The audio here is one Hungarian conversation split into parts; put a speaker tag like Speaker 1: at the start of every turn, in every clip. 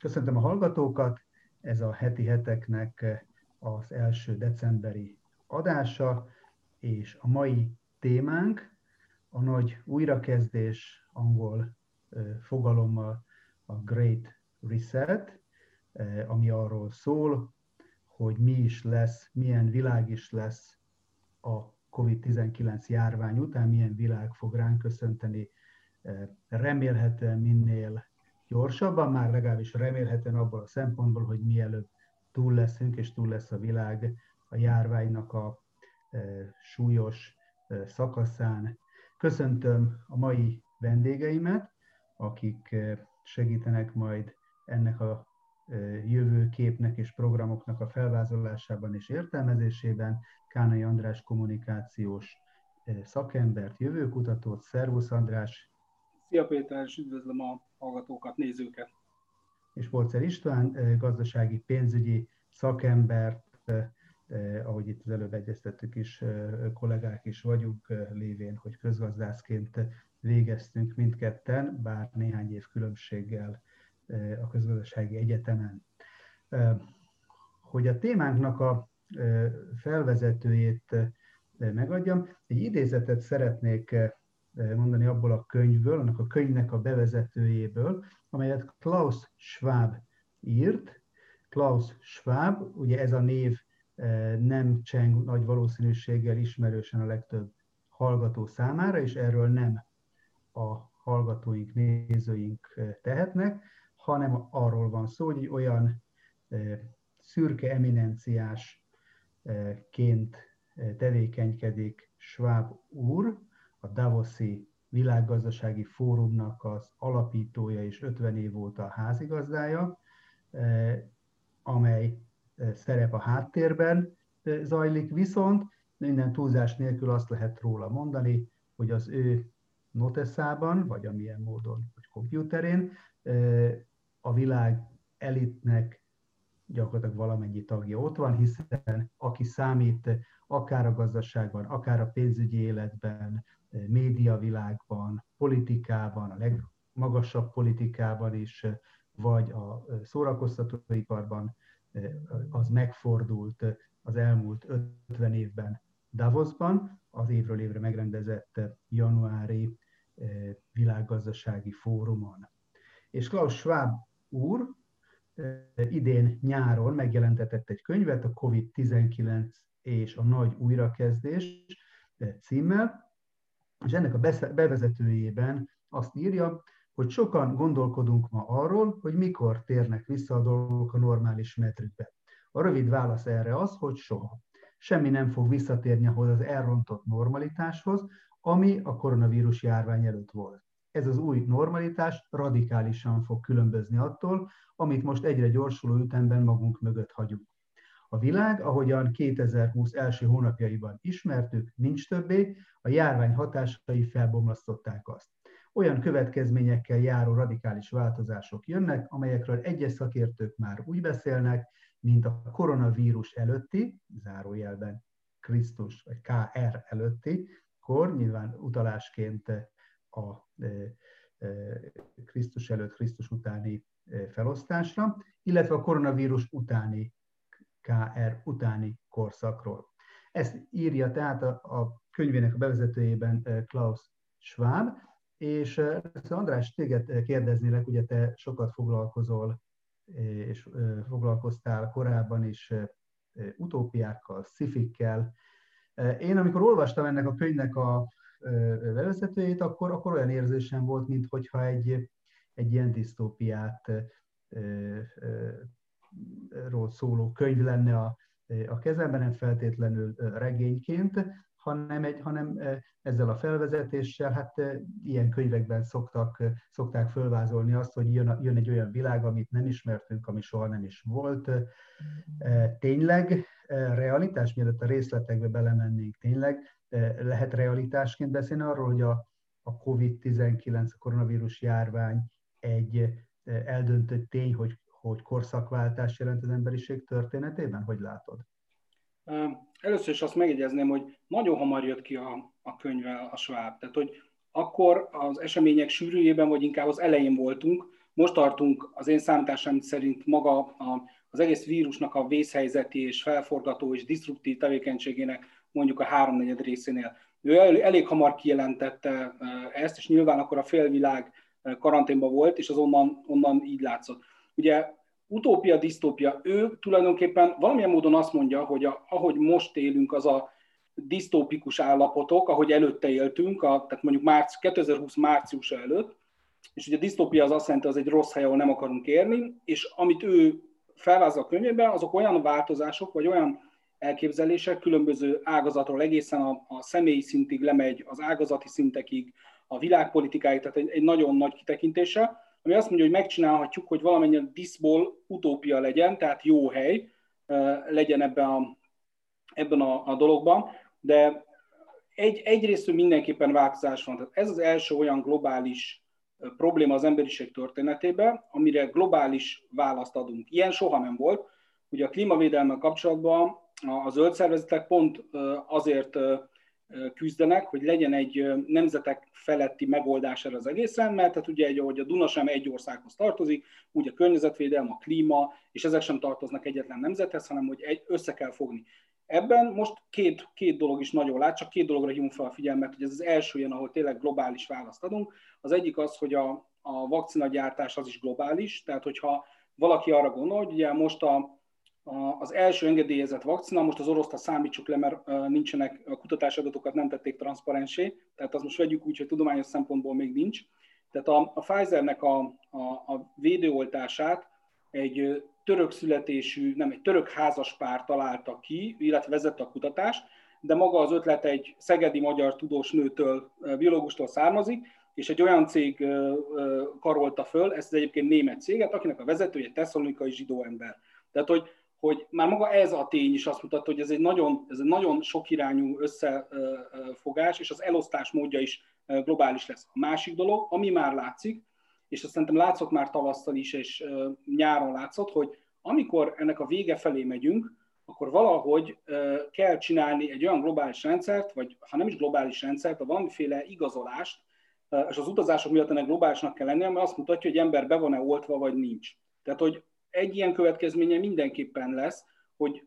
Speaker 1: Köszöntöm a hallgatókat, ez a heti heteknek az első decemberi adása, és a mai témánk. A nagy újrakezdés angol fogalommal a Great Reset, ami arról szól, hogy mi is lesz, milyen világ is lesz a COVID-19 járvány után, milyen világ fog ránk köszönteni, remélhetően minél gyorsabban, már legalábbis remélhetően abból a szempontból, hogy mielőbb túl leszünk, és túl lesz a világ a járványnak a súlyos szakaszán. Köszöntöm a mai vendégeimet, akik segítenek majd ennek a jövőképnek és programoknak a felvázolásában és értelmezésében. Kánai András kommunikációs szakembert, jövőkutatót. Szervusz András!
Speaker 2: Szia Péter, és üdvözlöm a hallgatókat, nézőket!
Speaker 1: És Polcer István, gazdasági pénzügyi szakembert, ahogy itt az előbb egyeztettük is, kollégák is vagyunk, lévén, hogy közgazdászként végeztünk mindketten, bár néhány év különbséggel a közgazdasági egyetemen. Hogy a témánknak a felvezetőjét megadjam, egy idézetet szeretnék mondani abból a könyvből, annak a könyvnek a bevezetőjéből, amelyet Klaus Schwab írt. Klaus Schwab, ugye ez a név nem cseng nagy valószínűséggel ismerősen a legtöbb hallgató számára, és erről nem a hallgatóink, nézőink tehetnek, hanem arról van szó, hogy olyan szürke eminenciásként tevékenykedik Schwab úr, a Davoszi világgazdasági fórumnak az alapítója és 50 év óta a házigazdája, amely szerep a háttérben zajlik, viszont minden túlzás nélkül azt lehet róla mondani, hogy az ő noteszában, vagy amilyen módon, vagy kompjúterén a világ elitnek gyakorlatilag valamennyi tagja ott van, hiszen aki számít akár a gazdaságban, akár a pénzügyi életben, médiavilágban, politikában, a legmagasabb politikában is, vagy a szórakoztatóiparban, az megfordult az elmúlt 50 évben Davosban, az évről évre megrendezett januári világgazdasági fórumon. És Klaus Schwab úr idén nyáron megjelentetett egy könyvet, a COVID-19 és a nagy újrakezdés címmel, és ennek a bevezetőjében azt írja, hogy sokan gondolkodunk ma arról, hogy mikor térnek vissza a dolgok a normális metrükbe. A rövid válasz erre az, hogy soha. Semmi nem fog visszatérni ahhoz az elrontott normalitáshoz, ami a koronavírus járvány előtt volt ez az új normalitás radikálisan fog különbözni attól, amit most egyre gyorsuló ütemben magunk mögött hagyunk. A világ, ahogyan 2020 első hónapjaiban ismertük, nincs többé, a járvány hatásai felbomlasztották azt. Olyan következményekkel járó radikális változások jönnek, amelyekről egyes szakértők már úgy beszélnek, mint a koronavírus előtti, zárójelben Krisztus vagy KR előtti kor, nyilván utalásként a Krisztus előtt, Krisztus utáni felosztásra, illetve a koronavírus utáni, KR utáni korszakról. Ezt írja tehát a, a könyvének a bevezetőjében Klaus Schwab, és András, téged kérdeznélek, ugye te sokat foglalkozol, és foglalkoztál korábban is utópiákkal, szifikkel. Én amikor olvastam ennek a könyvnek a bevezetőjét, akkor, akkor olyan érzésem volt, mintha egy, egy ilyen disztópiát ról szóló könyv lenne a, a kezemben, nem feltétlenül regényként, hanem, egy, hanem ezzel a felvezetéssel, hát ilyen könyvekben szoktak, szokták fölvázolni azt, hogy jön, jön egy olyan világ, amit nem ismertünk, ami soha nem is volt. Tényleg realitás, mielőtt a részletekbe belemennénk, tényleg lehet realitásként beszélni arról, hogy a, a COVID-19, a koronavírus járvány egy eldöntött tény, hogy, hogy korszakváltás jelent az emberiség történetében? Hogy látod?
Speaker 2: Először is azt megjegyezném, hogy nagyon hamar jött ki a, a könyve a Schwab. Tehát, hogy akkor az események sűrűjében, vagy inkább az elején voltunk, most tartunk az én számításom szerint maga a, az egész vírusnak a vészhelyzeti és felforgató és disztruktív tevékenységének mondjuk a háromnegyed részénél. Ő elég hamar kijelentette ezt, és nyilván akkor a félvilág karanténban volt, és az onnan, onnan így látszott. Ugye utópia, disztópia, ő tulajdonképpen valamilyen módon azt mondja, hogy a, ahogy most élünk, az a disztópikus állapotok, ahogy előtte éltünk, a, tehát mondjuk márci, 2020 március előtt, és ugye a disztópia az azt jelenti, az egy rossz hely, ahol nem akarunk érni, és amit ő felvázol a könyvében, azok olyan változások, vagy olyan elképzelések különböző ágazatról egészen a, a személyi szintig lemegy, az ágazati szintekig, a világpolitikáig, tehát egy, egy nagyon nagy kitekintése, ami azt mondja, hogy megcsinálhatjuk, hogy valamennyien diszból utópia legyen, tehát jó hely legyen ebben a, ebben a, a dologban, de egy, egyrészt mindenképpen változás van. Tehát ez az első olyan globális probléma az emberiség történetében, amire globális választ adunk. Ilyen soha nem volt. Ugye a klímavédelme kapcsolatban a zöld szervezetek pont azért küzdenek, hogy legyen egy nemzetek feletti megoldás erre az egészen, mert hát ugye, ahogy a Duna sem egy országhoz tartozik, úgy a környezetvédelem, a klíma, és ezek sem tartoznak egyetlen nemzethez, hanem hogy egy, össze kell fogni. Ebben most két, két dolog is nagyon lát, csak két dologra hívunk fel a figyelmet, hogy ez az első ilyen, ahol tényleg globális választ adunk. Az egyik az, hogy a, a vakcinagyártás az is globális, tehát hogyha valaki arra gondol, hogy ugye most a, az első engedélyezett vakcina, most az oroszta számítsuk le, mert nincsenek, a kutatási adatokat nem tették transzparensé, tehát azt most vegyük úgy, hogy tudományos szempontból még nincs. Tehát a, a Pfizernek a, a, a védőoltását egy török születésű, nem egy török házaspár találta ki, illetve vezette a kutatást, de maga az ötlet egy szegedi magyar tudós nőtől, biológustól származik, és egy olyan cég karolta föl, ezt egyébként német céget, akinek a vezetője tesszalonikai zsidó ember. Tehát, hogy hogy már maga ez a tény is azt mutatta, hogy ez egy nagyon, ez egy nagyon sokirányú összefogás, és az elosztás módja is globális lesz. A másik dolog, ami már látszik, és azt szerintem látszott már tavasszal is, és nyáron látszott, hogy amikor ennek a vége felé megyünk, akkor valahogy kell csinálni egy olyan globális rendszert, vagy ha nem is globális rendszert, a valamiféle igazolást, és az utazások miatt ennek globálisnak kell lennie, mert azt mutatja, hogy ember be van-e oltva, vagy nincs. Tehát, hogy egy ilyen következménye mindenképpen lesz, hogy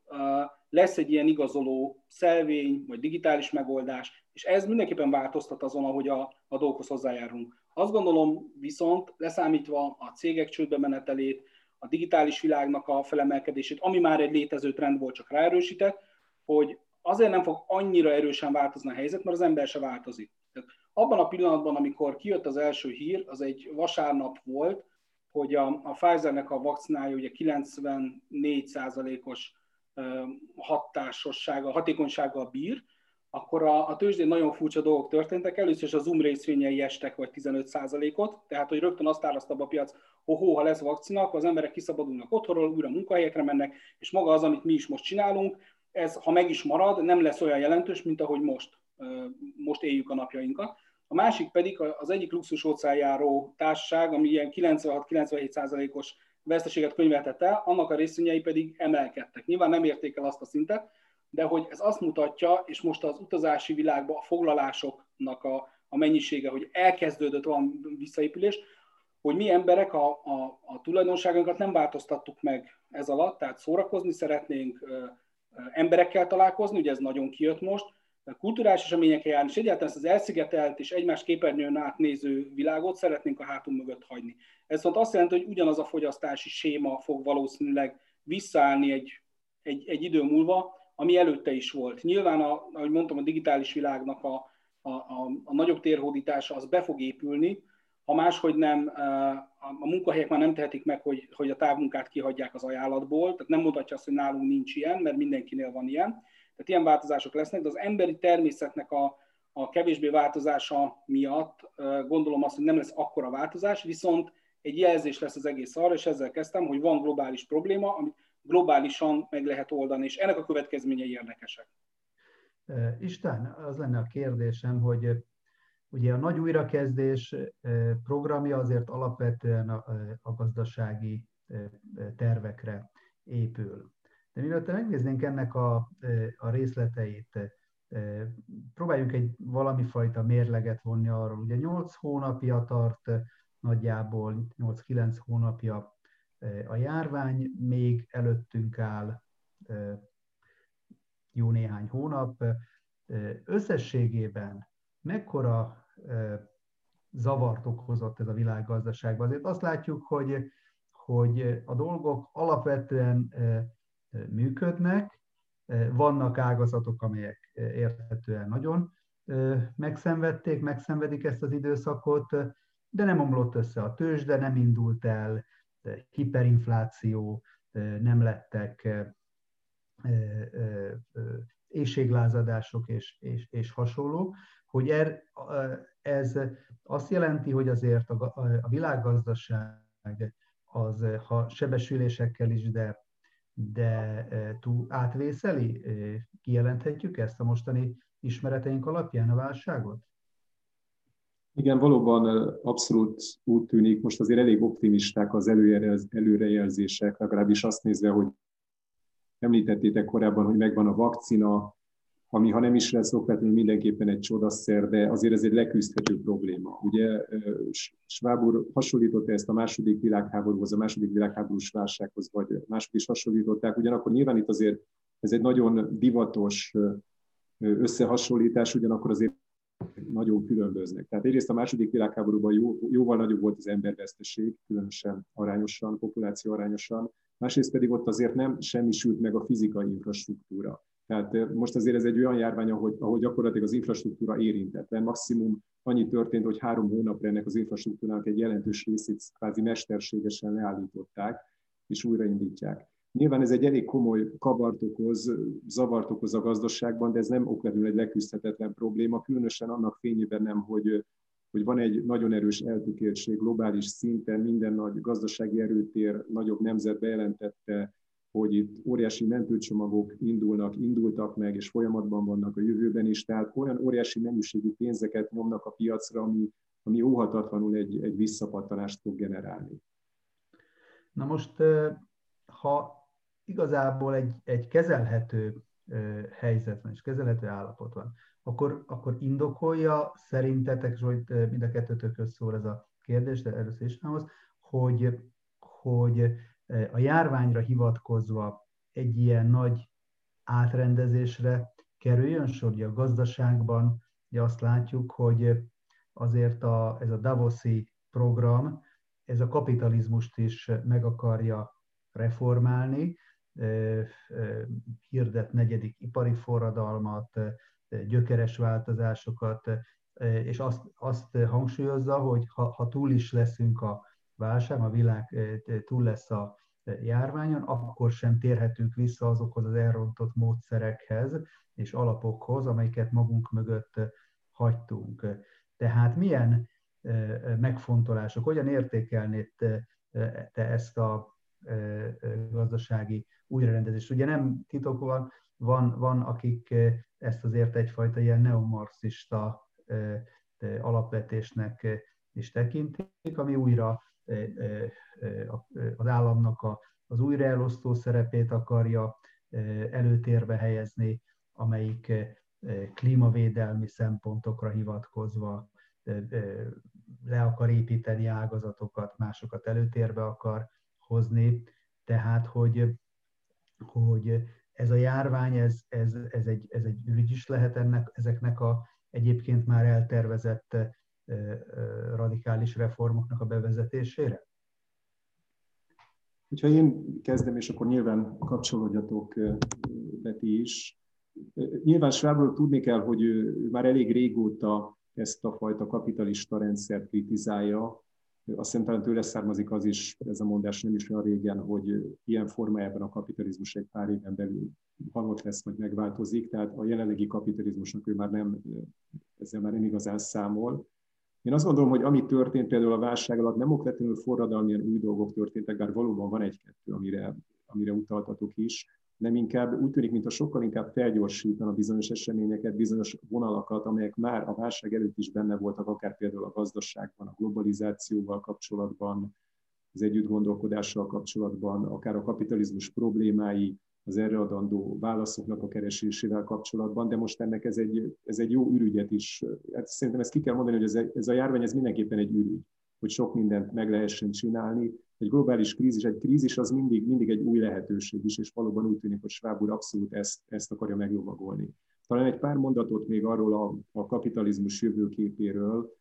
Speaker 2: lesz egy ilyen igazoló szelvény, vagy digitális megoldás, és ez mindenképpen változtat azon, ahogy a, a dolgokhoz hozzájárulunk. Azt gondolom viszont, leszámítva a cégek csődbe menetelét, a digitális világnak a felemelkedését, ami már egy létező trend volt, csak ráerősített, hogy azért nem fog annyira erősen változni a helyzet, mert az ember se változik. Tehát abban a pillanatban, amikor kijött az első hír, az egy vasárnap volt, hogy a, a Pfizernek a vakcinája ugye 94%-os hatásossága, hatékonysággal bír, akkor a, a tőzsdén nagyon furcsa dolgok történtek. Először is a Zoom részvényei estek vagy 15%-ot, tehát hogy rögtön azt áraszta a piac, hogy ha lesz vakcina, akkor az emberek kiszabadulnak otthonról, újra munkahelyekre mennek, és maga az, amit mi is most csinálunk, ez, ha meg is marad, nem lesz olyan jelentős, mint ahogy most, most éljük a napjainkat. A másik pedig az egyik luxus óceánjáró társaság, ami ilyen 96-97%-os veszteséget könyveltett el, annak a részvényei pedig emelkedtek. Nyilván nem érték el azt a szintet, de hogy ez azt mutatja, és most az utazási világban a foglalásoknak a, a mennyisége, hogy elkezdődött van visszaépülés, hogy mi emberek a, a, a tulajdonságunkat nem változtattuk meg ez alatt, tehát szórakozni szeretnénk, emberekkel találkozni, ugye ez nagyon kijött most, kulturális eseményekre járni, és egyáltalán ezt az elszigetelt és egymás képernyőn átnéző világot szeretnénk a hátunk mögött hagyni. Ez viszont azt jelenti, hogy ugyanaz a fogyasztási séma fog valószínűleg visszaállni egy, egy, egy idő múlva, ami előtte is volt. Nyilván, a, ahogy mondtam, a digitális világnak a, a, a, a nagyobb térhódítása az be fog épülni, ha máshogy nem, a munkahelyek már nem tehetik meg, hogy, hogy a távmunkát kihagyják az ajánlatból, tehát nem mutatja azt, hogy nálunk nincs ilyen, mert mindenkinél van ilyen. Tehát ilyen változások lesznek, de az emberi természetnek a, a kevésbé változása miatt gondolom azt, hogy nem lesz akkora változás, viszont egy jelzés lesz az egész arra, és ezzel kezdtem, hogy van globális probléma, amit globálisan meg lehet oldani, és ennek a következményei érdekesek.
Speaker 1: Isten, az lenne a kérdésem, hogy ugye a nagy újrakezdés programja azért alapvetően a, gazdasági tervekre épül. De mielőtt megnéznénk ennek a, a részleteit, próbáljunk egy valami fajta mérleget vonni arról. Ugye 8 hónapja tart nagyjából 8-9 hónapja a járvány, még előttünk áll jó néhány hónap. Összességében mekkora zavart okozott ez a világgazdaságban? Azért azt látjuk, hogy, hogy a dolgok alapvetően működnek, vannak ágazatok, amelyek érthetően nagyon megszenvedték, megszenvedik ezt az időszakot, de nem omlott össze a tőzs, de nem indult el, hiperinfláció, nem lettek éjséglázadások és, és, és hasonló, hogy er, ez azt jelenti, hogy azért a, a világgazdaság az, ha sebesülésekkel is, de, de túl átvészeli, kijelenthetjük ezt a mostani ismereteink alapján a válságot?
Speaker 3: Igen, valóban abszolút úgy tűnik, most azért elég optimisták az előrejelzések, legalábbis azt nézve, hogy említettétek korábban, hogy megvan a vakcina, ami ha nem is lesz okvetlenül mindenképpen egy csodaszer, de azért ez egy leküzdhető probléma. Ugye Schwab úr hasonlította ezt a második világháborúhoz, a második világháborús válsághoz, vagy mások is hasonlították, ugyanakkor nyilván itt azért ez egy nagyon divatos összehasonlítás, ugyanakkor azért nagyon különböznek. Tehát egyrészt a második világháborúban jó, jóval nagyobb volt az emberveszteség, különösen arányosan, populáció arányosan, másrészt pedig ott azért nem semmisült meg a fizikai infrastruktúra. Tehát most azért ez egy olyan járvány, ahogy, ahol gyakorlatilag az infrastruktúra érintetlen. Maximum annyi történt, hogy három hónapra ennek az infrastruktúrának egy jelentős részét kvázi mesterségesen leállították, és újraindítják. Nyilván ez egy elég komoly kabart okoz, zavart okoz a gazdaságban, de ez nem okvetlenül egy leküzdhetetlen probléma, különösen annak fényében nem, hogy, hogy van egy nagyon erős eltökéltség globális szinten, minden nagy gazdasági erőtér, nagyobb nemzet bejelentette, hogy itt óriási mentőcsomagok indulnak, indultak meg, és folyamatban vannak a jövőben is, tehát olyan óriási mennyiségű pénzeket nyomnak a piacra, ami, ami óhatatlanul egy, egy visszapattanást fog generálni.
Speaker 1: Na most, ha igazából egy, egy kezelhető helyzet van, és kezelhető állapot van, akkor, akkor indokolja szerintetek, hogy mind a kettőtökhöz szól ez a kérdés, de először is hoz, hogy, hogy a járványra hivatkozva egy ilyen nagy átrendezésre kerüljön sor, hogy a gazdaságban ugye azt látjuk, hogy azért a, ez a Davoszi program, ez a kapitalizmust is meg akarja reformálni, hirdet negyedik ipari forradalmat, gyökeres változásokat, és azt, azt hangsúlyozza, hogy ha, ha túl is leszünk a válság, a világ túl lesz a járványon, akkor sem térhetünk vissza azokhoz az elrontott módszerekhez és alapokhoz, amelyeket magunk mögött hagytunk. Tehát milyen megfontolások, hogyan értékelnéd te ezt a gazdasági újrarendezést? Ugye nem titok van, van, van akik ezt azért egyfajta ilyen neomarxista alapvetésnek is tekintik, ami újra az államnak a, az újraelosztó szerepét akarja előtérbe helyezni, amelyik klímavédelmi szempontokra hivatkozva le akar építeni ágazatokat, másokat előtérbe akar hozni. Tehát, hogy, hogy ez a járvány, ez, ez, ez, egy, ez egy ürügy is lehet ennek, ezeknek a egyébként már eltervezett radikális reformoknak a bevezetésére?
Speaker 3: Hogyha én kezdem, és akkor nyilván kapcsolódjatok Beti is. Nyilván Schwabról tudni kell, hogy ő már elég régóta ezt a fajta kapitalista rendszert kritizálja. Azt hiszem talán tőle származik az is, ez a mondás nem is olyan régen, hogy ilyen formájában a kapitalizmus egy pár éven belül halott lesz, vagy megváltozik, tehát a jelenlegi kapitalizmusnak ő már nem, ezzel már nem igazán számol. Én azt gondolom, hogy ami történt például a válság alatt, nem okvetlenül forradalmian új dolgok történtek, bár valóban van egy-kettő, amire, amire utaltatok is, nem inkább úgy tűnik, mintha sokkal inkább felgyorsítana bizonyos eseményeket, bizonyos vonalakat, amelyek már a válság előtt is benne voltak, akár például a gazdaságban, a globalizációval kapcsolatban, az együttgondolkodással kapcsolatban, akár a kapitalizmus problémái, az erre adandó válaszoknak a keresésével kapcsolatban, de most ennek ez egy, ez egy jó ürügyet is. Hát szerintem ezt ki kell mondani, hogy ez, ez a járvány ez mindenképpen egy ürügy. hogy sok mindent meg lehessen csinálni. Egy globális krízis, egy krízis az mindig, mindig egy új lehetőség is, és valóban úgy tűnik, hogy Schwab úr abszolút ezt, ezt akarja meglovagolni. Talán egy pár mondatot még arról a, a kapitalizmus jövőképéről.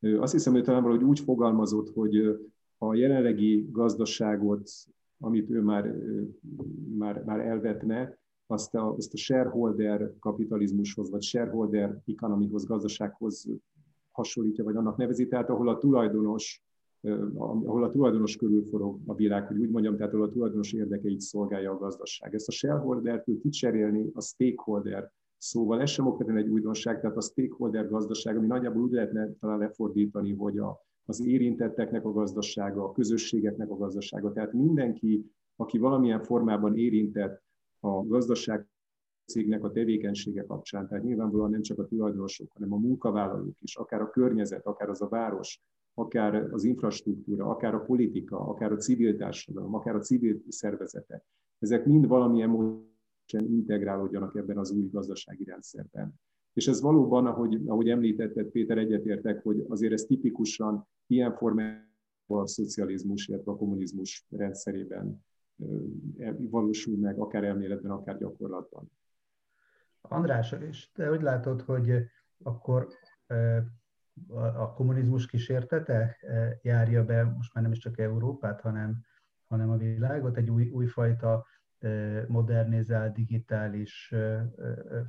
Speaker 3: Azt hiszem, hogy talán valahogy úgy fogalmazott, hogy a jelenlegi gazdaságot, amit ő már, már, már elvetne, azt a, azt a shareholder kapitalizmushoz, vagy shareholder economyhoz, gazdasághoz hasonlítja, vagy annak nevezi, tehát ahol a tulajdonos ahol a tulajdonos körül forog a világ, hogy úgy mondjam, tehát ahol a tulajdonos érdekeit szolgálja a gazdaság. Ezt a shareholder-től kicserélni a stakeholder szóval, ez sem okvetően egy újdonság, tehát a stakeholder gazdaság, ami nagyjából úgy lehetne talán lefordítani, hogy a, az érintetteknek a gazdasága, a közösségeknek a gazdasága, tehát mindenki, aki valamilyen formában érintett a gazdaság cégnek a tevékenysége kapcsán, tehát nyilvánvalóan nem csak a tulajdonosok, hanem a munkavállalók is, akár a környezet, akár az a város, akár az infrastruktúra, akár a politika, akár a civil társadalom, akár a civil szervezetek. Ezek mind valamilyen módon integrálódjanak ebben az új gazdasági rendszerben. És ez valóban, ahogy, ahogy említetted, Péter, egyetértek, hogy azért ez tipikusan ilyen formában a szocializmus, illetve a kommunizmus rendszerében valósul meg, akár elméletben, akár gyakorlatban.
Speaker 1: András, és te hogy látod, hogy akkor a kommunizmus kísértete járja be most már nem is csak Európát, hanem, hanem a világot egy új, újfajta modernizált digitális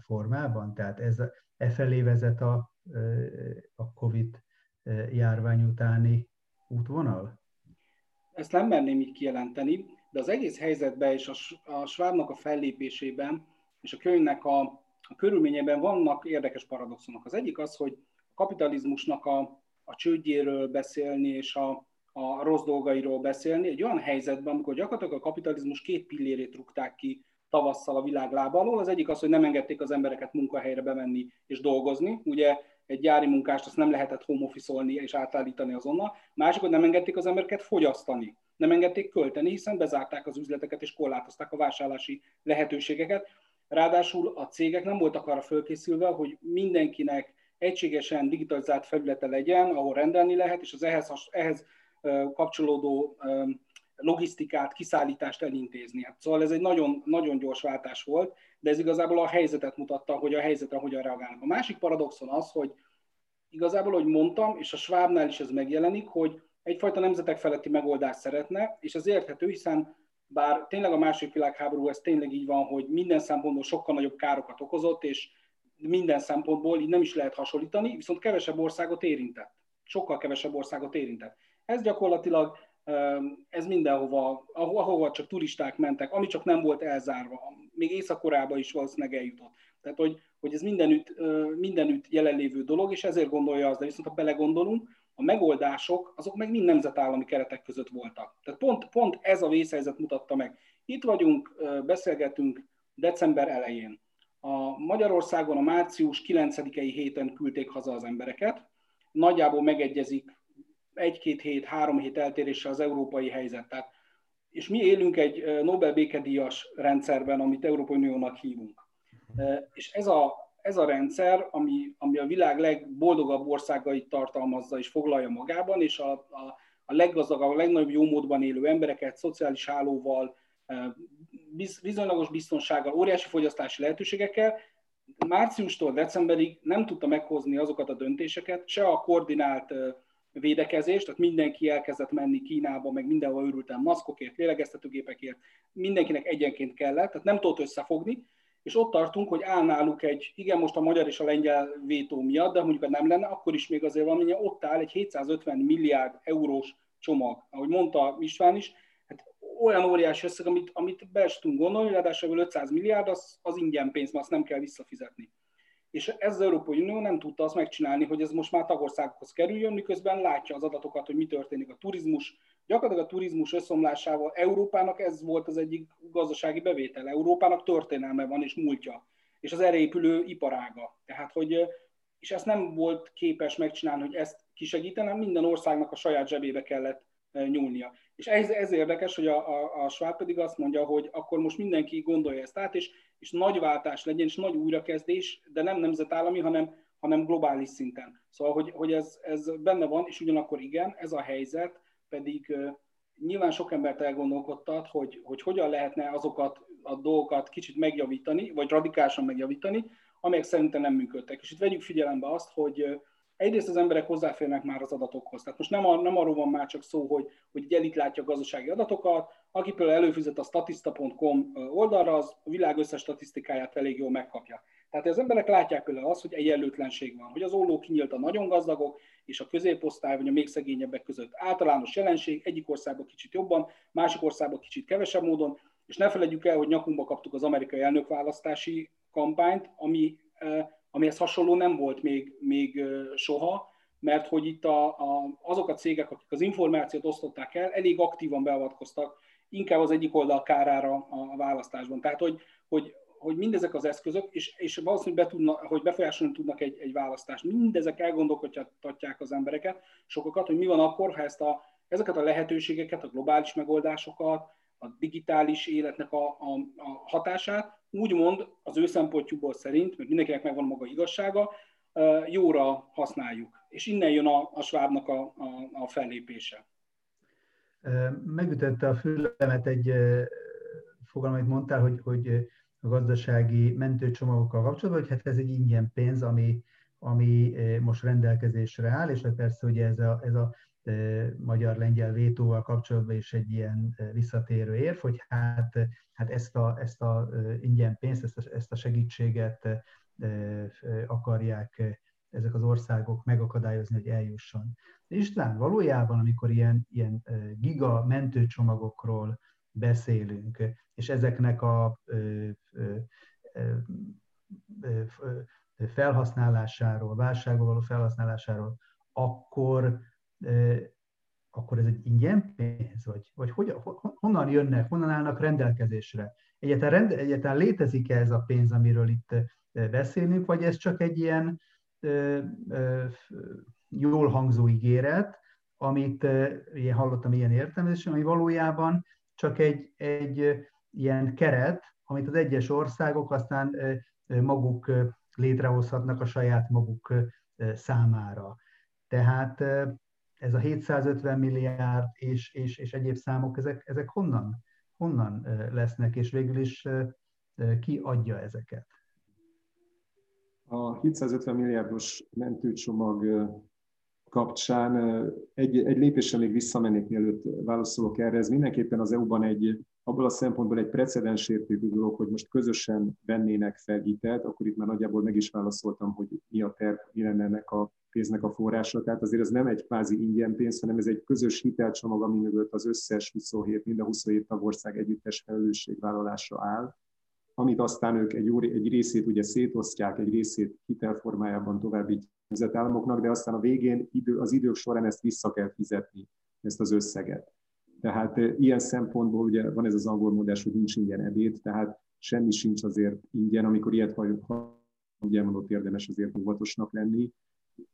Speaker 1: formában? Tehát ez e felé vezet a, a COVID járvány utáni útvonal?
Speaker 2: Ezt nem merném így kijelenteni, de az egész helyzetben és a, a Schwabnak a fellépésében és a könyvnek a, a körülményében vannak érdekes paradoxonok. Az egyik az, hogy a kapitalizmusnak a, a csődjéről beszélni és a, a rossz dolgairól beszélni, egy olyan helyzetben, amikor gyakorlatilag a kapitalizmus két pillérét rúgták ki tavasszal a világ lába alól. Az egyik az, hogy nem engedték az embereket munkahelyre bemenni és dolgozni. Ugye egy gyári munkást azt nem lehetett home és átállítani azonnal. Másik, hogy nem engedték az embereket fogyasztani. Nem engedték költeni, hiszen bezárták az üzleteket és korlátozták a vásárlási lehetőségeket. Ráadásul a cégek nem voltak arra fölkészülve, hogy mindenkinek egységesen digitalizált felülete legyen, ahol rendelni lehet, és az ehhez, ehhez kapcsolódó logisztikát, kiszállítást elintézni. Hát szóval ez egy nagyon, nagyon gyors váltás volt, de ez igazából a helyzetet mutatta, hogy a helyzetre hogyan reagálnak. A másik paradoxon az, hogy igazából, hogy mondtam, és a Schwabnál is ez megjelenik, hogy egyfajta nemzetek feletti megoldást szeretne, és ez érthető, hiszen bár tényleg a második világháború ez tényleg így van, hogy minden szempontból sokkal nagyobb károkat okozott, és minden szempontból így nem is lehet hasonlítani, viszont kevesebb országot érintett. Sokkal kevesebb országot érintett. Ez gyakorlatilag ez mindenhova, ahova csak turisták mentek, ami csak nem volt elzárva, még észak is valószínűleg eljutott. Tehát, hogy, hogy ez mindenütt, mindenütt jelenlévő dolog, és ezért gondolja az, de viszont ha belegondolunk, a megoldások, azok meg mind nemzetállami keretek között voltak. Tehát pont, pont ez a vészhelyzet mutatta meg. Itt vagyunk, beszélgetünk december elején. A Magyarországon a március 9-i héten küldték haza az embereket. Nagyjából megegyezik egy-két hét, három hét eltérése az európai helyzet. Tehát, és mi élünk egy Nobel békedíjas rendszerben, amit Európai Uniónak hívunk. És ez a, ez a rendszer, ami, ami a világ legboldogabb országait tartalmazza és foglalja magában, és a, a, a leggazdagabb, a legnagyobb jómódban élő embereket szociális hálóval, biz, bizonylagos biztonsággal, óriási fogyasztási lehetőségekkel, márciustól decemberig nem tudta meghozni azokat a döntéseket, se a koordinált védekezés, tehát mindenki elkezdett menni Kínába, meg mindenhol őrültem maszkokért, lélegeztetőgépekért, mindenkinek egyenként kellett, tehát nem tudott összefogni, és ott tartunk, hogy áll náluk egy, igen, most a magyar és a lengyel vétó miatt, de mondjuk, nem lenne, akkor is még azért valami, ott áll egy 750 milliárd eurós csomag. Ahogy mondta István is, hát olyan óriási összeg, amit, amit be tudunk gondolni, ráadásul 500 milliárd, az, az ingyen pénz, mert azt nem kell visszafizetni és ez az Európai Unió nem tudta azt megcsinálni, hogy ez most már tagországokhoz kerüljön, miközben látja az adatokat, hogy mi történik a turizmus. Gyakorlatilag a turizmus összomlásával Európának ez volt az egyik gazdasági bevétel. Európának történelme van és múltja, és az erre épülő iparága. Tehát, hogy, és ezt nem volt képes megcsinálni, hogy ezt kisegítenem, minden országnak a saját zsebébe kellett nyúlnia. És ez, ez érdekes, hogy a, a, a Schwab pedig azt mondja, hogy akkor most mindenki gondolja ezt át, és, és nagy váltás legyen, és nagy újrakezdés, de nem nemzetállami, hanem hanem globális szinten. Szóval, hogy, hogy ez, ez benne van, és ugyanakkor igen, ez a helyzet pedig nyilván sok embert elgondolkodtat, hogy, hogy hogyan lehetne azokat a dolgokat kicsit megjavítani, vagy radikálisan megjavítani, amelyek szerintem nem működtek. És itt vegyük figyelembe azt, hogy egyrészt az emberek hozzáférnek már az adatokhoz. Tehát most nem, a, nem arról van már csak szó, hogy, hogy egy elit látja a gazdasági adatokat, aki például előfizet a statista.com oldalra, az a világ összes statisztikáját elég jól megkapja. Tehát az emberek látják például azt, hogy egyenlőtlenség van, hogy az olló kinyílt a nagyon gazdagok és a középosztály, vagy a még szegényebbek között. Általános jelenség, egyik országban kicsit jobban, másik országban kicsit kevesebb módon, és ne felejtjük el, hogy nyakunkba kaptuk az amerikai elnökválasztási kampányt, ami, amihez hasonló nem volt még, még soha, mert hogy itt a, a, azok a cégek, akik az információt osztották el, elég aktívan beavatkoztak, inkább az egyik oldal kárára a választásban. Tehát, hogy, hogy hogy mindezek az eszközök, és, és valószínűleg be tudna, hogy befolyásolni tudnak egy, egy választást, mindezek elgondolkodtatják az embereket, sokakat, hogy mi van akkor, ha ezt a, ezeket a lehetőségeket, a globális megoldásokat, a digitális életnek a, a, a hatását, úgymond az ő szempontjukból szerint, mert mindenkinek megvan maga igazsága, jóra használjuk. És innen jön a, a Schwabnak a, a, a fellépése.
Speaker 1: Megütötte a fülemet egy fogalom, amit mondtál, hogy, hogy a gazdasági mentőcsomagokkal kapcsolatban, hogy hát ez egy ingyen pénz, ami, ami most rendelkezésre áll, és hát persze ugye ez a, ez a magyar-lengyel vétóval kapcsolatban is egy ilyen visszatérő érv, hogy hát, hát ezt a, ezt a ingyen pénzt, ezt a, ezt a segítséget akarják ezek az országok megakadályozni, hogy eljusson. De István, valójában, amikor ilyen, ilyen giga mentőcsomagokról beszélünk, és ezeknek a felhasználásáról, válságban való felhasználásáról, akkor, akkor ez egy ingyen pénz, vagy, vagy hogy, honnan jönnek, honnan állnak rendelkezésre? Egyáltalán, rend, egyáltalán létezik-e ez a pénz, amiről itt beszélünk, vagy ez csak egy ilyen ö, jól hangzó ígéret, amit én hallottam ilyen értelmezésen, ami valójában csak egy, egy ilyen keret, amit az egyes országok aztán maguk létrehozhatnak a saját maguk számára. Tehát ez a 750 milliárd és, és, és egyéb számok, ezek, ezek honnan, honnan lesznek, és végül is ki adja ezeket?
Speaker 3: A 750 milliárdos mentőcsomag kapcsán egy, egy lépésre még visszamennék, mielőtt válaszolok erre. Ez mindenképpen az EU-ban egy, abból a szempontból egy precedensértékű dolog, hogy most közösen vennének fel hitelt, akkor itt már nagyjából meg is válaszoltam, hogy mi a terv, mi lenne ennek a pénznek a forrása. Tehát azért ez nem egy kvázi ingyen pénz, hanem ez egy közös hitelcsomag, ami mögött az összes 27, mind a 27 tagország együttes felelősségvállalása áll amit aztán ők egy, egy részét ugye szétosztják, egy részét hitelformájában további nemzetállamoknak, de aztán a végén idő, az idők során ezt vissza kell fizetni, ezt az összeget. Tehát ilyen szempontból ugye van ez az angol mondás, hogy nincs ingyen ebéd, tehát semmi sincs azért ingyen, amikor ilyet halljuk, ugye mondott érdemes azért óvatosnak lenni,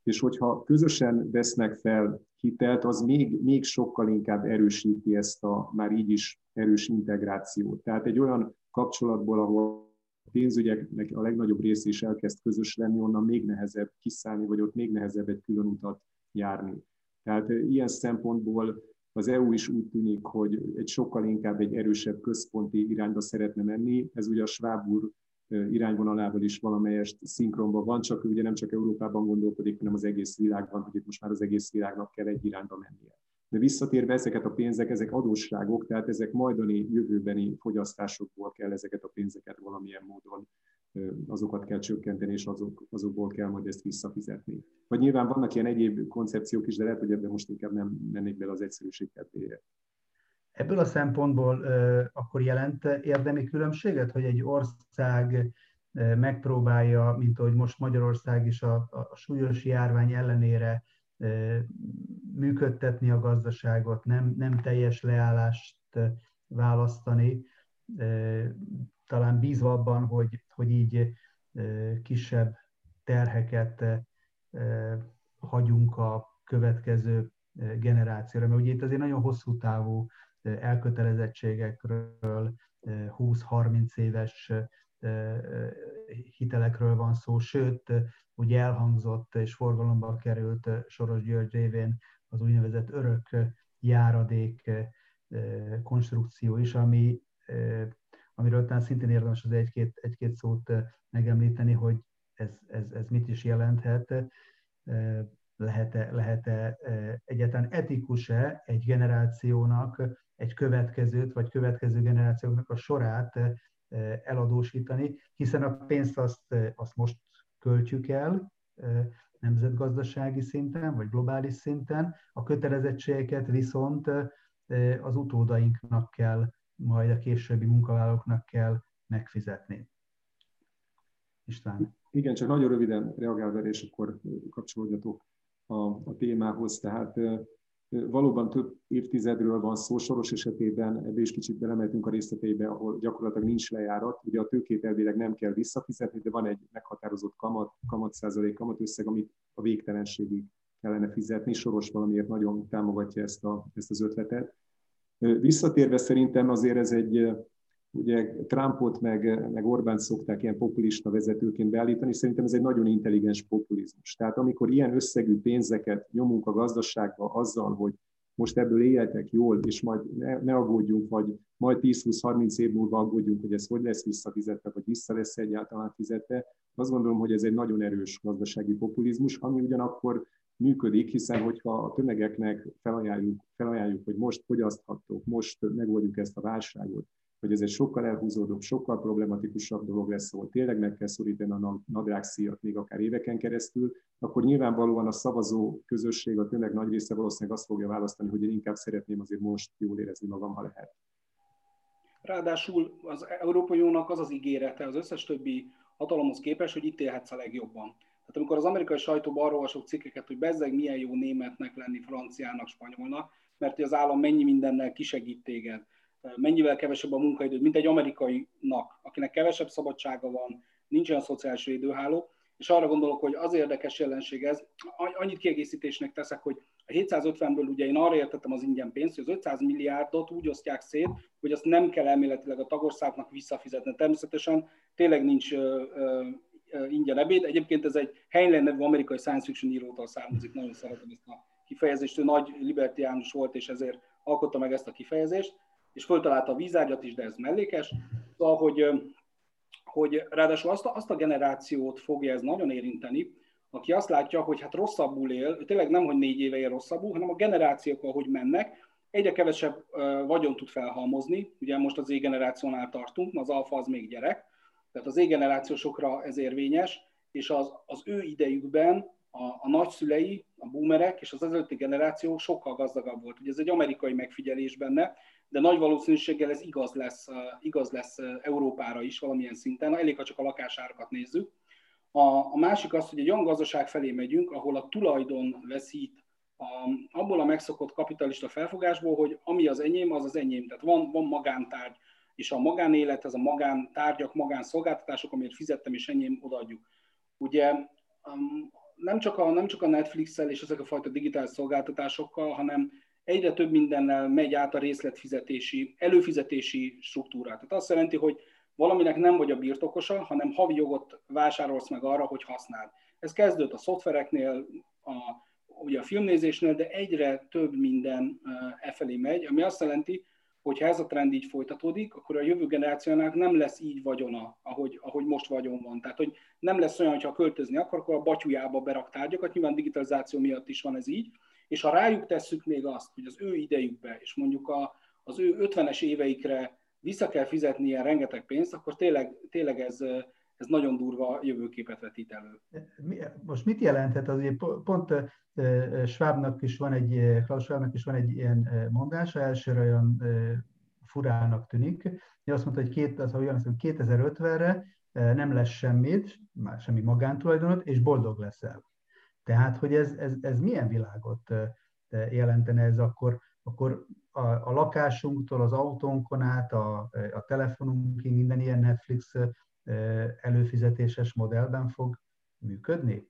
Speaker 3: és hogyha közösen vesznek fel hitelt, az még, még sokkal inkább erősíti ezt a már így is erős integrációt. Tehát egy olyan kapcsolatból, ahol a pénzügyeknek a legnagyobb része is elkezd közös lenni, onnan még nehezebb kiszállni, vagy ott még nehezebb egy külön utat járni. Tehát ilyen szempontból az EU is úgy tűnik, hogy egy sokkal inkább egy erősebb központi irányba szeretne menni. Ez ugye a Schwab úr irányvonalával is valamelyest szinkronban van, csak ugye nem csak Európában gondolkodik, hanem az egész világban, hogy itt most már az egész világnak kell egy irányba mennie. De visszatérve ezeket a pénzek, ezek adósságok, tehát ezek majdani jövőbeni fogyasztásokból kell ezeket a pénzeket valamilyen módon azokat kell csökkenteni, és azok, azokból kell majd ezt visszafizetni. Vagy nyilván vannak ilyen egyéb koncepciók is, de lehet, hogy ebben most inkább nem mennék bele az egyszerűség kedvéért.
Speaker 1: Ebből a szempontból akkor jelent érdemi különbséget, hogy egy ország megpróbálja, mint ahogy most Magyarország is a, a súlyos járvány ellenére működtetni a gazdaságot, nem, nem teljes leállást választani, talán bízva abban, hogy, hogy így kisebb terheket hagyunk a következő generációra. Mert ugye itt azért nagyon hosszú távú elkötelezettségekről, 20-30 éves hitelekről van szó, sőt, ugye elhangzott és forgalomba került Soros György révén az úgynevezett örök járadék konstrukció is, ami, amiről talán szintén érdemes az egy-két, egy-két szót megemlíteni, hogy ez, ez, ez mit is jelenthet, lehet-e, lehet-e egyáltalán etikus-e egy generációnak egy következőt, vagy következő generációknak a sorát eladósítani, hiszen a pénzt azt, azt most költjük el nemzetgazdasági szinten, vagy globális szinten, a kötelezettségeket viszont az utódainknak kell, majd a későbbi munkavállalóknak kell megfizetni. István.
Speaker 3: Igen, csak nagyon röviden reagálva, és akkor kapcsolódjatok a, a témához. Tehát valóban több évtizedről van szó, Soros esetében ebbe is kicsit belemeltünk a részleteibe, ahol gyakorlatilag nincs lejárat. Ugye a tőkét elvileg nem kell visszafizetni, de van egy meghatározott kamat, kamat százalék, kamat összeg, amit a végtelenségig kellene fizetni. Soros valamiért nagyon támogatja ezt, a, ezt az ötletet. Visszatérve szerintem azért ez egy, ugye Trumpot meg, meg Orbán szokták ilyen populista vezetőként beállítani, szerintem ez egy nagyon intelligens populizmus. Tehát amikor ilyen összegű pénzeket nyomunk a gazdaságba azzal, hogy most ebből éljetek jól, és majd ne, ne aggódjunk, vagy majd 10-20-30 év múlva aggódjunk, hogy ez hogy lesz visszafizetve, vagy vissza lesz egyáltalán fizetve. Azt gondolom, hogy ez egy nagyon erős gazdasági populizmus, ami ugyanakkor működik, hiszen hogyha a tömegeknek felajánljuk, felajánljuk hogy most fogyaszthatok, most megoldjuk ezt a válságot, hogy ez egy sokkal elhúzódóbb, sokkal problematikusabb dolog lesz, ahol tényleg meg kell szorítani a nadrágszíjat még akár éveken keresztül, akkor nyilvánvalóan a szavazó közösség, a tömeg nagy része valószínűleg azt fogja választani, hogy én inkább szeretném azért most jól érezni magam, ha lehet.
Speaker 2: Ráadásul az Európai Uniónak az az ígérete az összes többi hatalomhoz képest, hogy itt élhetsz a legjobban. Tehát amikor az amerikai sajtóban arról olvasok cikkeket, hogy bezzeg milyen jó németnek lenni, franciának, spanyolnak, mert az állam mennyi mindennel kisegít téged, mennyivel kevesebb a munkaidő, mint egy amerikainak, akinek kevesebb szabadsága van, nincs olyan szociális védőháló, és arra gondolok, hogy az érdekes jelenség ez, annyit kiegészítésnek teszek, hogy a 750-ből ugye én arra értettem az ingyen pénzt, hogy az 500 milliárdot úgy osztják szét, hogy azt nem kell elméletileg a tagországnak visszafizetni. Természetesen tényleg nincs ö, ö, ingyen ebéd. Egyébként ez egy Heinlein nevű amerikai science fiction írótól származik, nagyon szeretem ezt a kifejezést, ő nagy libertiánus volt, és ezért alkotta meg ezt a kifejezést és föltalálta a vízágyat is, de ez mellékes. Szóval, hogy, hogy ráadásul azt a, azt a generációt fogja ez nagyon érinteni, aki azt látja, hogy hát rosszabbul él, tényleg nem, hogy négy éve él rosszabbul, hanem a generációk, ahogy mennek, egyre kevesebb vagyon tud felhalmozni. Ugye most az Z-generációnál tartunk, az alfa az még gyerek, tehát az Z-generációsokra ez érvényes, és az, az ő idejükben a, a nagyszülei, a boomerek és az előtti generáció sokkal gazdagabb volt. Ugye ez egy amerikai megfigyelés benne, de nagy valószínűséggel ez igaz lesz, igaz lesz Európára is valamilyen szinten, elég, ha csak a lakásárakat nézzük. A, a másik az, hogy egy olyan gazdaság felé megyünk, ahol a tulajdon veszít a, abból a megszokott kapitalista felfogásból, hogy ami az enyém, az az enyém. Tehát van, van magántárgy, és a magánélet, ez a magántárgyak, magánszolgáltatások, amiért fizettem, és enyém odaadjuk. Ugye nem csak a, nem csak a Netflix-el és ezek a fajta digitális szolgáltatásokkal, hanem egyre több mindennel megy át a részletfizetési, előfizetési struktúrát. Tehát azt jelenti, hogy valaminek nem vagy a birtokosa, hanem havi jogot vásárolsz meg arra, hogy használd. Ez kezdődött a szoftvereknél, a, ugye a filmnézésnél, de egyre több minden e felé megy, ami azt jelenti, hogy ha ez a trend így folytatódik, akkor a jövő generációnak nem lesz így vagyona, ahogy, ahogy most vagyon van. Tehát, hogy nem lesz olyan, hogyha költözni akar, akkor a batyujába berak tárgyakat, nyilván digitalizáció miatt is van ez így, és ha rájuk tesszük még azt, hogy az ő idejükbe, és mondjuk a, az ő 50-es éveikre vissza kell fizetnie rengeteg pénzt, akkor tényleg, tényleg ez, ez nagyon durva jövőképet vetít elő.
Speaker 1: Most mit jelenthet az, pont Schwabnak is van egy, Klaus Schwabnak is van egy ilyen mondása, elsőre olyan furának tűnik. Ő azt mondta, hogy, két, az, hogy 2050-re nem lesz semmit, már semmi magántulajdonot, és boldog leszel. Tehát, hogy ez, ez, ez milyen világot jelentene ez akkor, akkor a, a lakásunktól, az autónkon át, a, a telefonunkig minden ilyen Netflix előfizetéses modellben fog működni?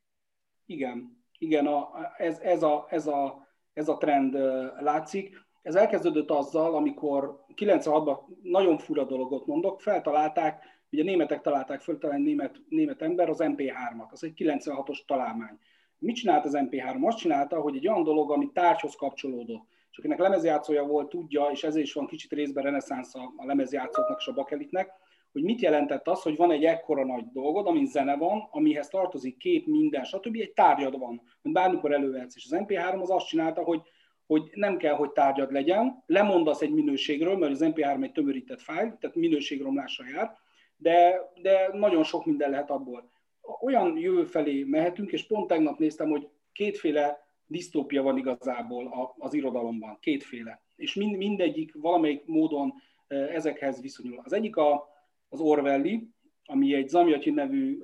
Speaker 2: Igen, igen, a, ez, ez, a, ez, a, ez a trend látszik. Ez elkezdődött azzal, amikor 96-ban nagyon fura dologot mondok, feltalálták ugye németek találták föl, talán német, német ember, az MP3-at, az egy 96-os találmány. Mit csinált az MP3? Azt csinálta, hogy egy olyan dolog, ami tárgyhoz kapcsolódott, és akinek lemezjátszója volt, tudja, és ezért is van kicsit részben reneszánsz a, a lemezjátszóknak és a bakelitnek, hogy mit jelentett az, hogy van egy ekkora nagy dolgod, amin zene van, amihez tartozik kép, minden, stb. Egy tárgyad van, amit bármikor elővehetsz. És az MP3 az azt csinálta, hogy, hogy nem kell, hogy tárgyad legyen, lemondasz egy minőségről, mert az MP3 egy tömörített fájl, tehát minőségromlásra jár, de, de nagyon sok minden lehet abból. Olyan jövő felé mehetünk, és pont tegnap néztem, hogy kétféle disztópia van igazából az irodalomban, kétféle. És mind, mindegyik valamelyik módon ezekhez viszonyul. Az egyik a, az Orwelli, ami egy Zamjatin nevű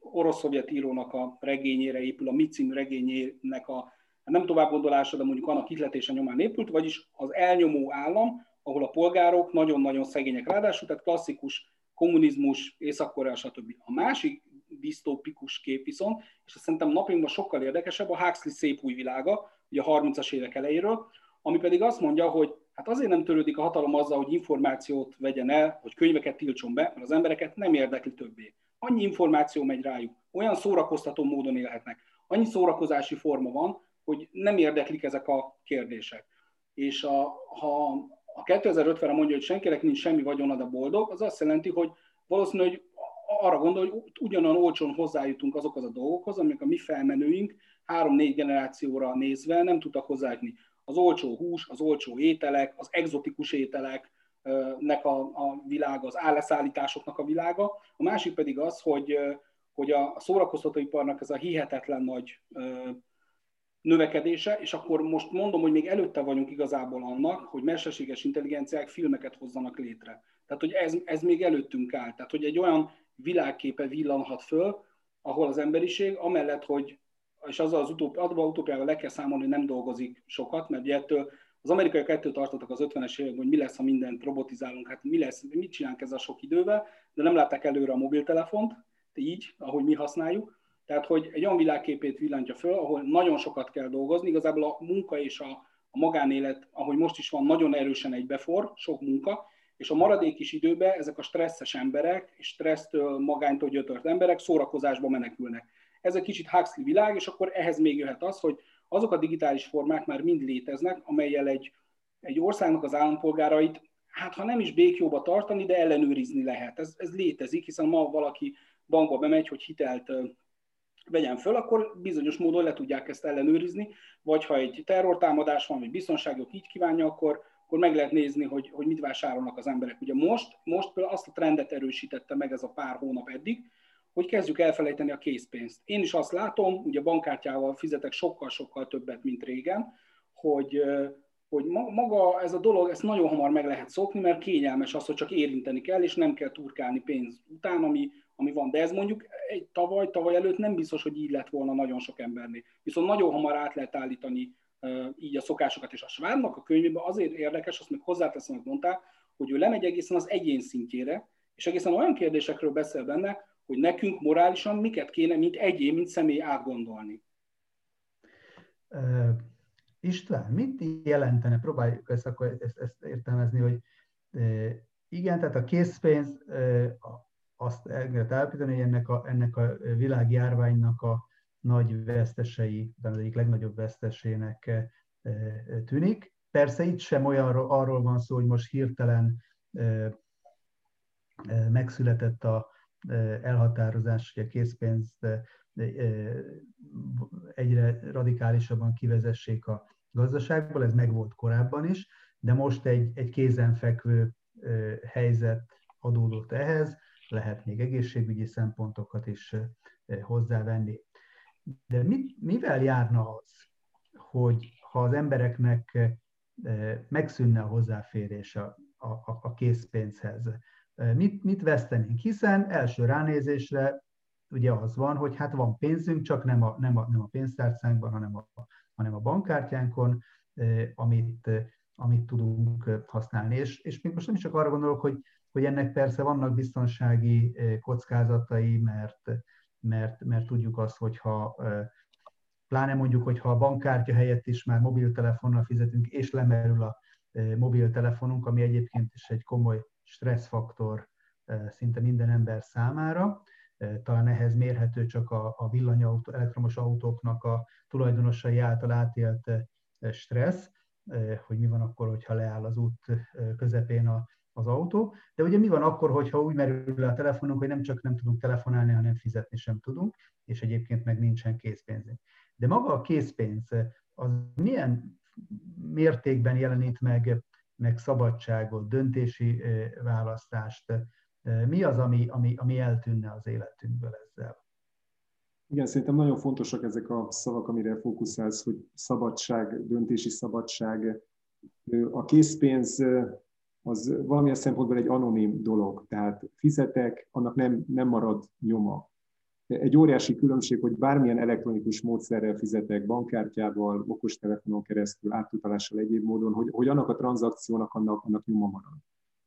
Speaker 2: orosz-szovjet írónak a regényére épül, a Micin regényének a nem tovább gondolása, de mondjuk annak ihletése nyomán épült, vagyis az elnyomó állam, ahol a polgárok nagyon-nagyon szegények, ráadásul, tehát klasszikus kommunizmus, Észak-Korea, stb. A másik disztópikus kép viszont, és azt szerintem napjainkban sokkal érdekesebb, a Huxley szép új világa, ugye a 30-as évek elejéről, ami pedig azt mondja, hogy hát azért nem törődik a hatalom azzal, hogy információt vegyen el, hogy könyveket tiltson be, mert az embereket nem érdekli többé. Annyi információ megy rájuk, olyan szórakoztató módon élhetnek, annyi szórakozási forma van, hogy nem érdeklik ezek a kérdések. És a, ha a 2050-re mondja, hogy senkinek nincs semmi vagyona, de boldog, az azt jelenti, hogy valószínűleg arra gondol, hogy ugyanolyan olcsón hozzájutunk azokhoz a dolgokhoz, amik a mi felmenőink három-négy generációra nézve nem tudtak hozzájutni. Az olcsó hús, az olcsó ételek, az egzotikus ételek, nek a, a világa, az álleszállításoknak a világa. A másik pedig az, hogy, hogy a szórakoztatóiparnak ez a hihetetlen nagy növekedése, és akkor most mondom, hogy még előtte vagyunk igazából annak, hogy mesterséges intelligenciák filmeket hozzanak létre. Tehát, hogy ez, ez még előttünk áll. Tehát, hogy egy olyan világképe villanhat föl, ahol az emberiség, amellett, hogy, és azzal az utópi, abban utópiával le kell számolni, hogy nem dolgozik sokat, mert ugye ettől az amerikaiak ettől tartottak az 50-es években, hogy mi lesz, ha mindent robotizálunk, hát mi lesz, mit csinálunk ezzel a sok idővel, de nem látták előre a mobiltelefont, így, ahogy mi használjuk. Tehát, hogy egy olyan világképét villantja föl, ahol nagyon sokat kell dolgozni, igazából a munka és a, a magánélet, ahogy most is van, nagyon erősen egybefor, sok munka, és a maradék is időben ezek a stresszes emberek, és stressztől, magánytól gyötört emberek szórakozásba menekülnek. Ez egy kicsit Huxley világ, és akkor ehhez még jöhet az, hogy azok a digitális formák már mind léteznek, amelyel egy, egy országnak az állampolgárait, hát ha nem is békjóba tartani, de ellenőrizni lehet. Ez, ez létezik, hiszen ma valaki bankba bemegy, hogy hitelt vegyen föl, akkor bizonyos módon le tudják ezt ellenőrizni, vagy ha egy terrortámadás van, vagy biztonságok így kívánja, akkor, akkor meg lehet nézni, hogy, hogy mit vásárolnak az emberek. Ugye most, most például azt a trendet erősítette meg ez a pár hónap eddig, hogy kezdjük elfelejteni a készpénzt. Én is azt látom, ugye bankkártyával fizetek sokkal-sokkal többet, mint régen, hogy, hogy maga ez a dolog, ezt nagyon hamar meg lehet szokni, mert kényelmes az, hogy csak érinteni kell, és nem kell turkálni pénz után, ami, ami van. De ez mondjuk egy tavaly, tavaly előtt nem biztos, hogy így lett volna nagyon sok embernél. Viszont nagyon hamar át lehet állítani így a szokásokat. És a Schwabnak a könyvében azért érdekes, azt meg hozzáteszem, hogy mondták, hogy ő lemegy egészen az egyén szintjére, és egészen olyan kérdésekről beszél benne, hogy nekünk morálisan miket kéne, mint egyén, mint személy átgondolni.
Speaker 1: Uh, István, mit jelentene, próbáljuk ezt, akkor ezt, ezt értelmezni, hogy uh, igen, tehát a készpénz, uh, azt el lehet állapítani, hogy ennek a, ennek a világjárványnak a nagy vesztesei, de az egyik legnagyobb vesztesének eh, eh, tűnik. Persze itt sem olyan arról van szó, hogy most hirtelen eh, megszületett a elhatározás, hogy a készpénzt egyre radikálisabban kivezessék a gazdaságból, ez megvolt korábban is, de most egy, egy kézenfekvő helyzet adódott ehhez, lehet még egészségügyi szempontokat is hozzávenni. De mit, mivel járna az, hogy ha az embereknek megszűnne a hozzáférés a, a, a készpénzhez, mit, mit vesztenénk? Hiszen első ránézésre ugye az van, hogy hát van pénzünk, csak nem a, nem a, nem a pénztárcánkban, hanem a, hanem a bankkártyánkon, amit, amit tudunk használni. És, és még most nem csak arra gondolok, hogy hogy ennek persze vannak biztonsági eh, kockázatai, mert, mert, mert tudjuk azt, hogyha pláne mondjuk, hogyha a bankkártya helyett is már mobiltelefonnal fizetünk, és lemerül a mobiltelefonunk, ami egyébként is egy komoly stresszfaktor szinte minden ember számára. Talán ehhez mérhető csak a villanyautó, elektromos autóknak a tulajdonosai által átélt stressz, hogy mi van akkor, hogyha leáll az út közepén a, az autó. De ugye mi van akkor, hogyha úgy merül le a telefonunk, hogy nem csak nem tudunk telefonálni, hanem fizetni sem tudunk, és egyébként meg nincsen készpénzünk. De maga a készpénz, az milyen mértékben jelenít meg, meg szabadságot, döntési választást, mi az, ami, ami, ami eltűnne az életünkből ezzel?
Speaker 3: Igen, szerintem nagyon fontosak ezek a szavak, amire fókuszálsz, hogy szabadság, döntési szabadság. A készpénz az valamilyen szempontból egy anonim dolog, tehát fizetek, annak nem, nem marad nyoma. Egy óriási különbség, hogy bármilyen elektronikus módszerrel fizetek, bankkártyával, okostelefonon keresztül, átutalással egyéb módon, hogy, hogy annak a tranzakciónak annak, annak nyoma marad.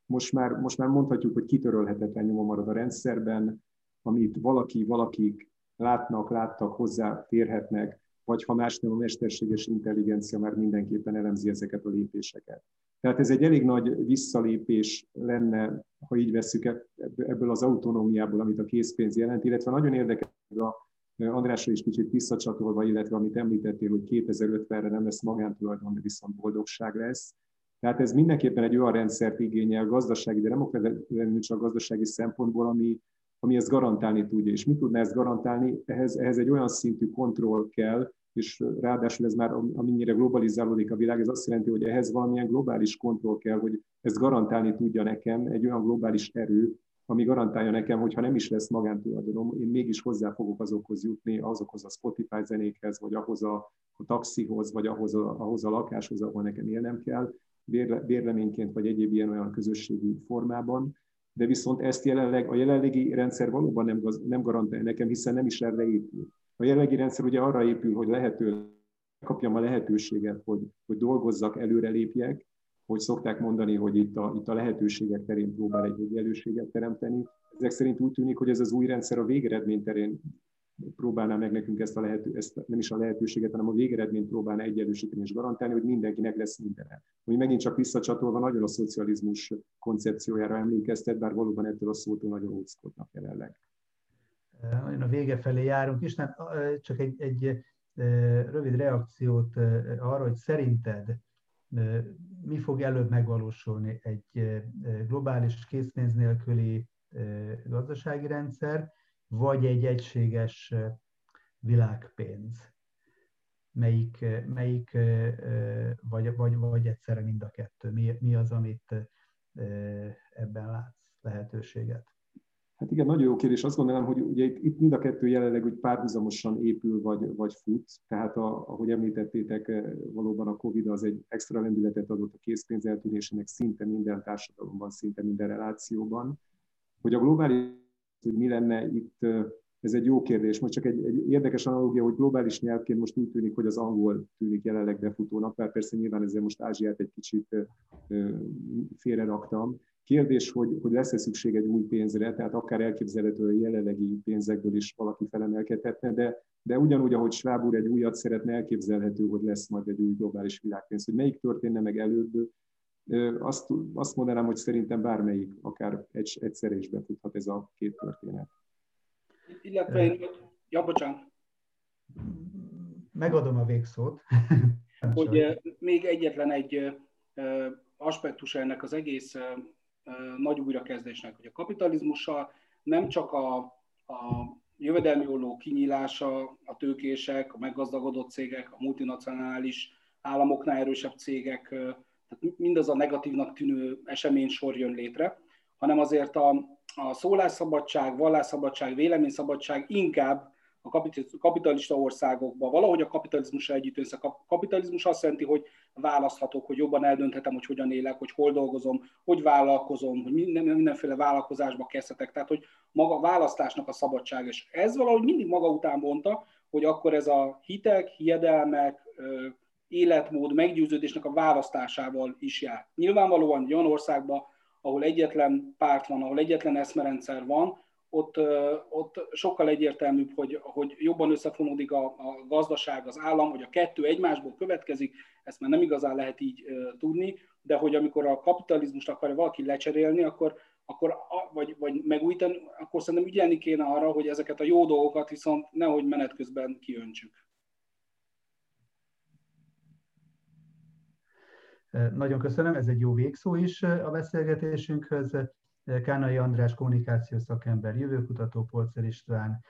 Speaker 3: Most már, most már mondhatjuk, hogy kitörölhetetlen nyoma marad a rendszerben, amit valaki, valakik látnak, láttak, hozzá férhetnek, vagy ha más nem a mesterséges intelligencia már mindenképpen elemzi ezeket a lépéseket. Tehát ez egy elég nagy visszalépés lenne, ha így veszük ebből az autonómiából, amit a készpénz jelent, illetve nagyon érdekes a Andrásra is kicsit visszacsatolva, illetve amit említettél, hogy 2050-re nem lesz magántulajdon, de viszont boldogság lesz. Tehát ez mindenképpen egy olyan rendszert igényel gazdasági, de nem okvetlenül csak gazdasági szempontból, ami, ami ezt garantálni tudja. És mit tudná ezt garantálni? Ehhez, ehhez egy olyan szintű kontroll kell, és ráadásul ez már amennyire globalizálódik a világ, ez azt jelenti, hogy ehhez valamilyen globális kontroll kell, hogy ezt garantálni tudja nekem egy olyan globális erő, ami garantálja nekem, hogy ha nem is lesz magántulajdonom, én mégis hozzá fogok azokhoz jutni, azokhoz a Spotify zenékhez, vagy ahhoz a, a taxihoz, vagy ahhoz a, ahhoz a lakáshoz, ahol nekem élnem kell, bérle, bérleményként, vagy egyéb ilyen olyan közösségi formában. De viszont ezt jelenleg, a jelenlegi rendszer valóban nem, nem garantálja nekem, hiszen nem is erre épül. A jelenlegi rendszer ugye arra épül, hogy lehető, kapjam a lehetőséget, hogy, hogy dolgozzak, előrelépjek, hogy szokták mondani, hogy itt a, itt a lehetőségek terén próbál egy egyenlőséget teremteni. Ezek szerint úgy tűnik, hogy ez az új rendszer a végeredmény terén próbálná meg nekünk ezt, a lehető, ezt nem is a lehetőséget, hanem a végeredményt próbálná egyenlősíteni és garantálni, hogy mindenkinek lesz minden. Ami megint csak visszacsatolva nagyon a szocializmus koncepciójára emlékeztet, bár valóban ettől a szótól nagyon óckodnak jelenleg
Speaker 1: nagyon a vége felé járunk. Isten, csak egy, egy rövid reakciót arra, hogy szerinted mi fog előbb megvalósulni? Egy globális készpénz nélküli gazdasági rendszer, vagy egy egységes világpénz? Melyik, melyik vagy, vagy, vagy egyszerre mind a kettő? Mi, mi az, amit ebben látsz lehetőséget?
Speaker 3: Hát igen, nagyon jó kérdés. Azt gondolom, hogy ugye itt, itt mind a kettő jelenleg úgy párhuzamosan épül vagy, vagy fut. Tehát a, ahogy említettétek, eh, valóban a Covid az egy extra lendületet adott a készpénz eltűnésének szinte minden társadalomban, szinte minden relációban. Hogy a globális, hogy mi lenne itt, eh, ez egy jó kérdés. Most csak egy, egy érdekes analógia, hogy globális nyelvként most úgy tűnik, hogy az angol tűnik jelenleg befutónak, mert persze nyilván ezzel most Ázsiát egy kicsit eh, félre raktam Kérdés, hogy, hogy lesz-e szükség egy új pénzre, tehát akár elképzelhető, a jelenlegi pénzekből is valaki felemelkedhetne, de, de ugyanúgy, ahogy Schwab úr egy újat szeretne, elképzelhető, hogy lesz majd egy új globális világpénz. Hogy melyik történne meg előbb, azt, azt mondanám, hogy szerintem bármelyik, akár egy, egyszerre is befuthat ez a két történet.
Speaker 2: Illetve én, ja, bocsánat.
Speaker 1: Megadom a végszót.
Speaker 2: hogy még egyetlen egy aspektus ennek az egész nagy újrakezdésnek, hogy a kapitalizmussal nem csak a, a jövedelmi olló kinyílása, a tőkések, a meggazdagodott cégek, a multinacionális államoknál erősebb cégek, tehát mindaz a negatívnak tűnő esemény sor jön létre, hanem azért a, a szólásszabadság, vallásszabadság, véleményszabadság inkább a kapitalista országokban, valahogy a kapitalizmusra együtt össze. A kapitalizmus azt jelenti, hogy választhatok, hogy jobban eldönthetem, hogy hogyan élek, hogy hol dolgozom, hogy vállalkozom, hogy minden, mindenféle vállalkozásba kezdhetek. Tehát, hogy maga a választásnak a szabadság. És ez valahogy mindig maga után vonta, hogy akkor ez a hitek, hiedelmek, életmód, meggyőződésnek a választásával is jár. Nyilvánvalóan egy olyan országban, ahol egyetlen párt van, ahol egyetlen eszmerendszer van, ott, ott sokkal egyértelműbb, hogy, hogy jobban összefonódik a, a gazdaság, az állam, hogy a kettő egymásból következik, ezt már nem igazán lehet így tudni, de hogy amikor a kapitalizmust akarja valaki lecserélni, akkor akkor, vagy, vagy megújítani, akkor szerintem ügyelni kéne arra, hogy ezeket a jó dolgokat viszont nehogy menet közben kiöntsük.
Speaker 1: Nagyon köszönöm, ez egy jó végszó is a beszélgetésünkhöz. Kánai András kommunikációs szakember, jövőkutató, Polcer István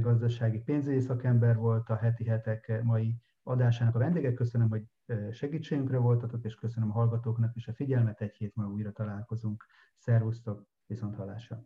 Speaker 1: gazdasági pénzügyi szakember volt a heti hetek mai adásának a vendége. Köszönöm, hogy segítségünkre voltatok, és köszönöm a hallgatóknak is a figyelmet. Egy hét múlva újra találkozunk. Szervusztok, viszont hallásra!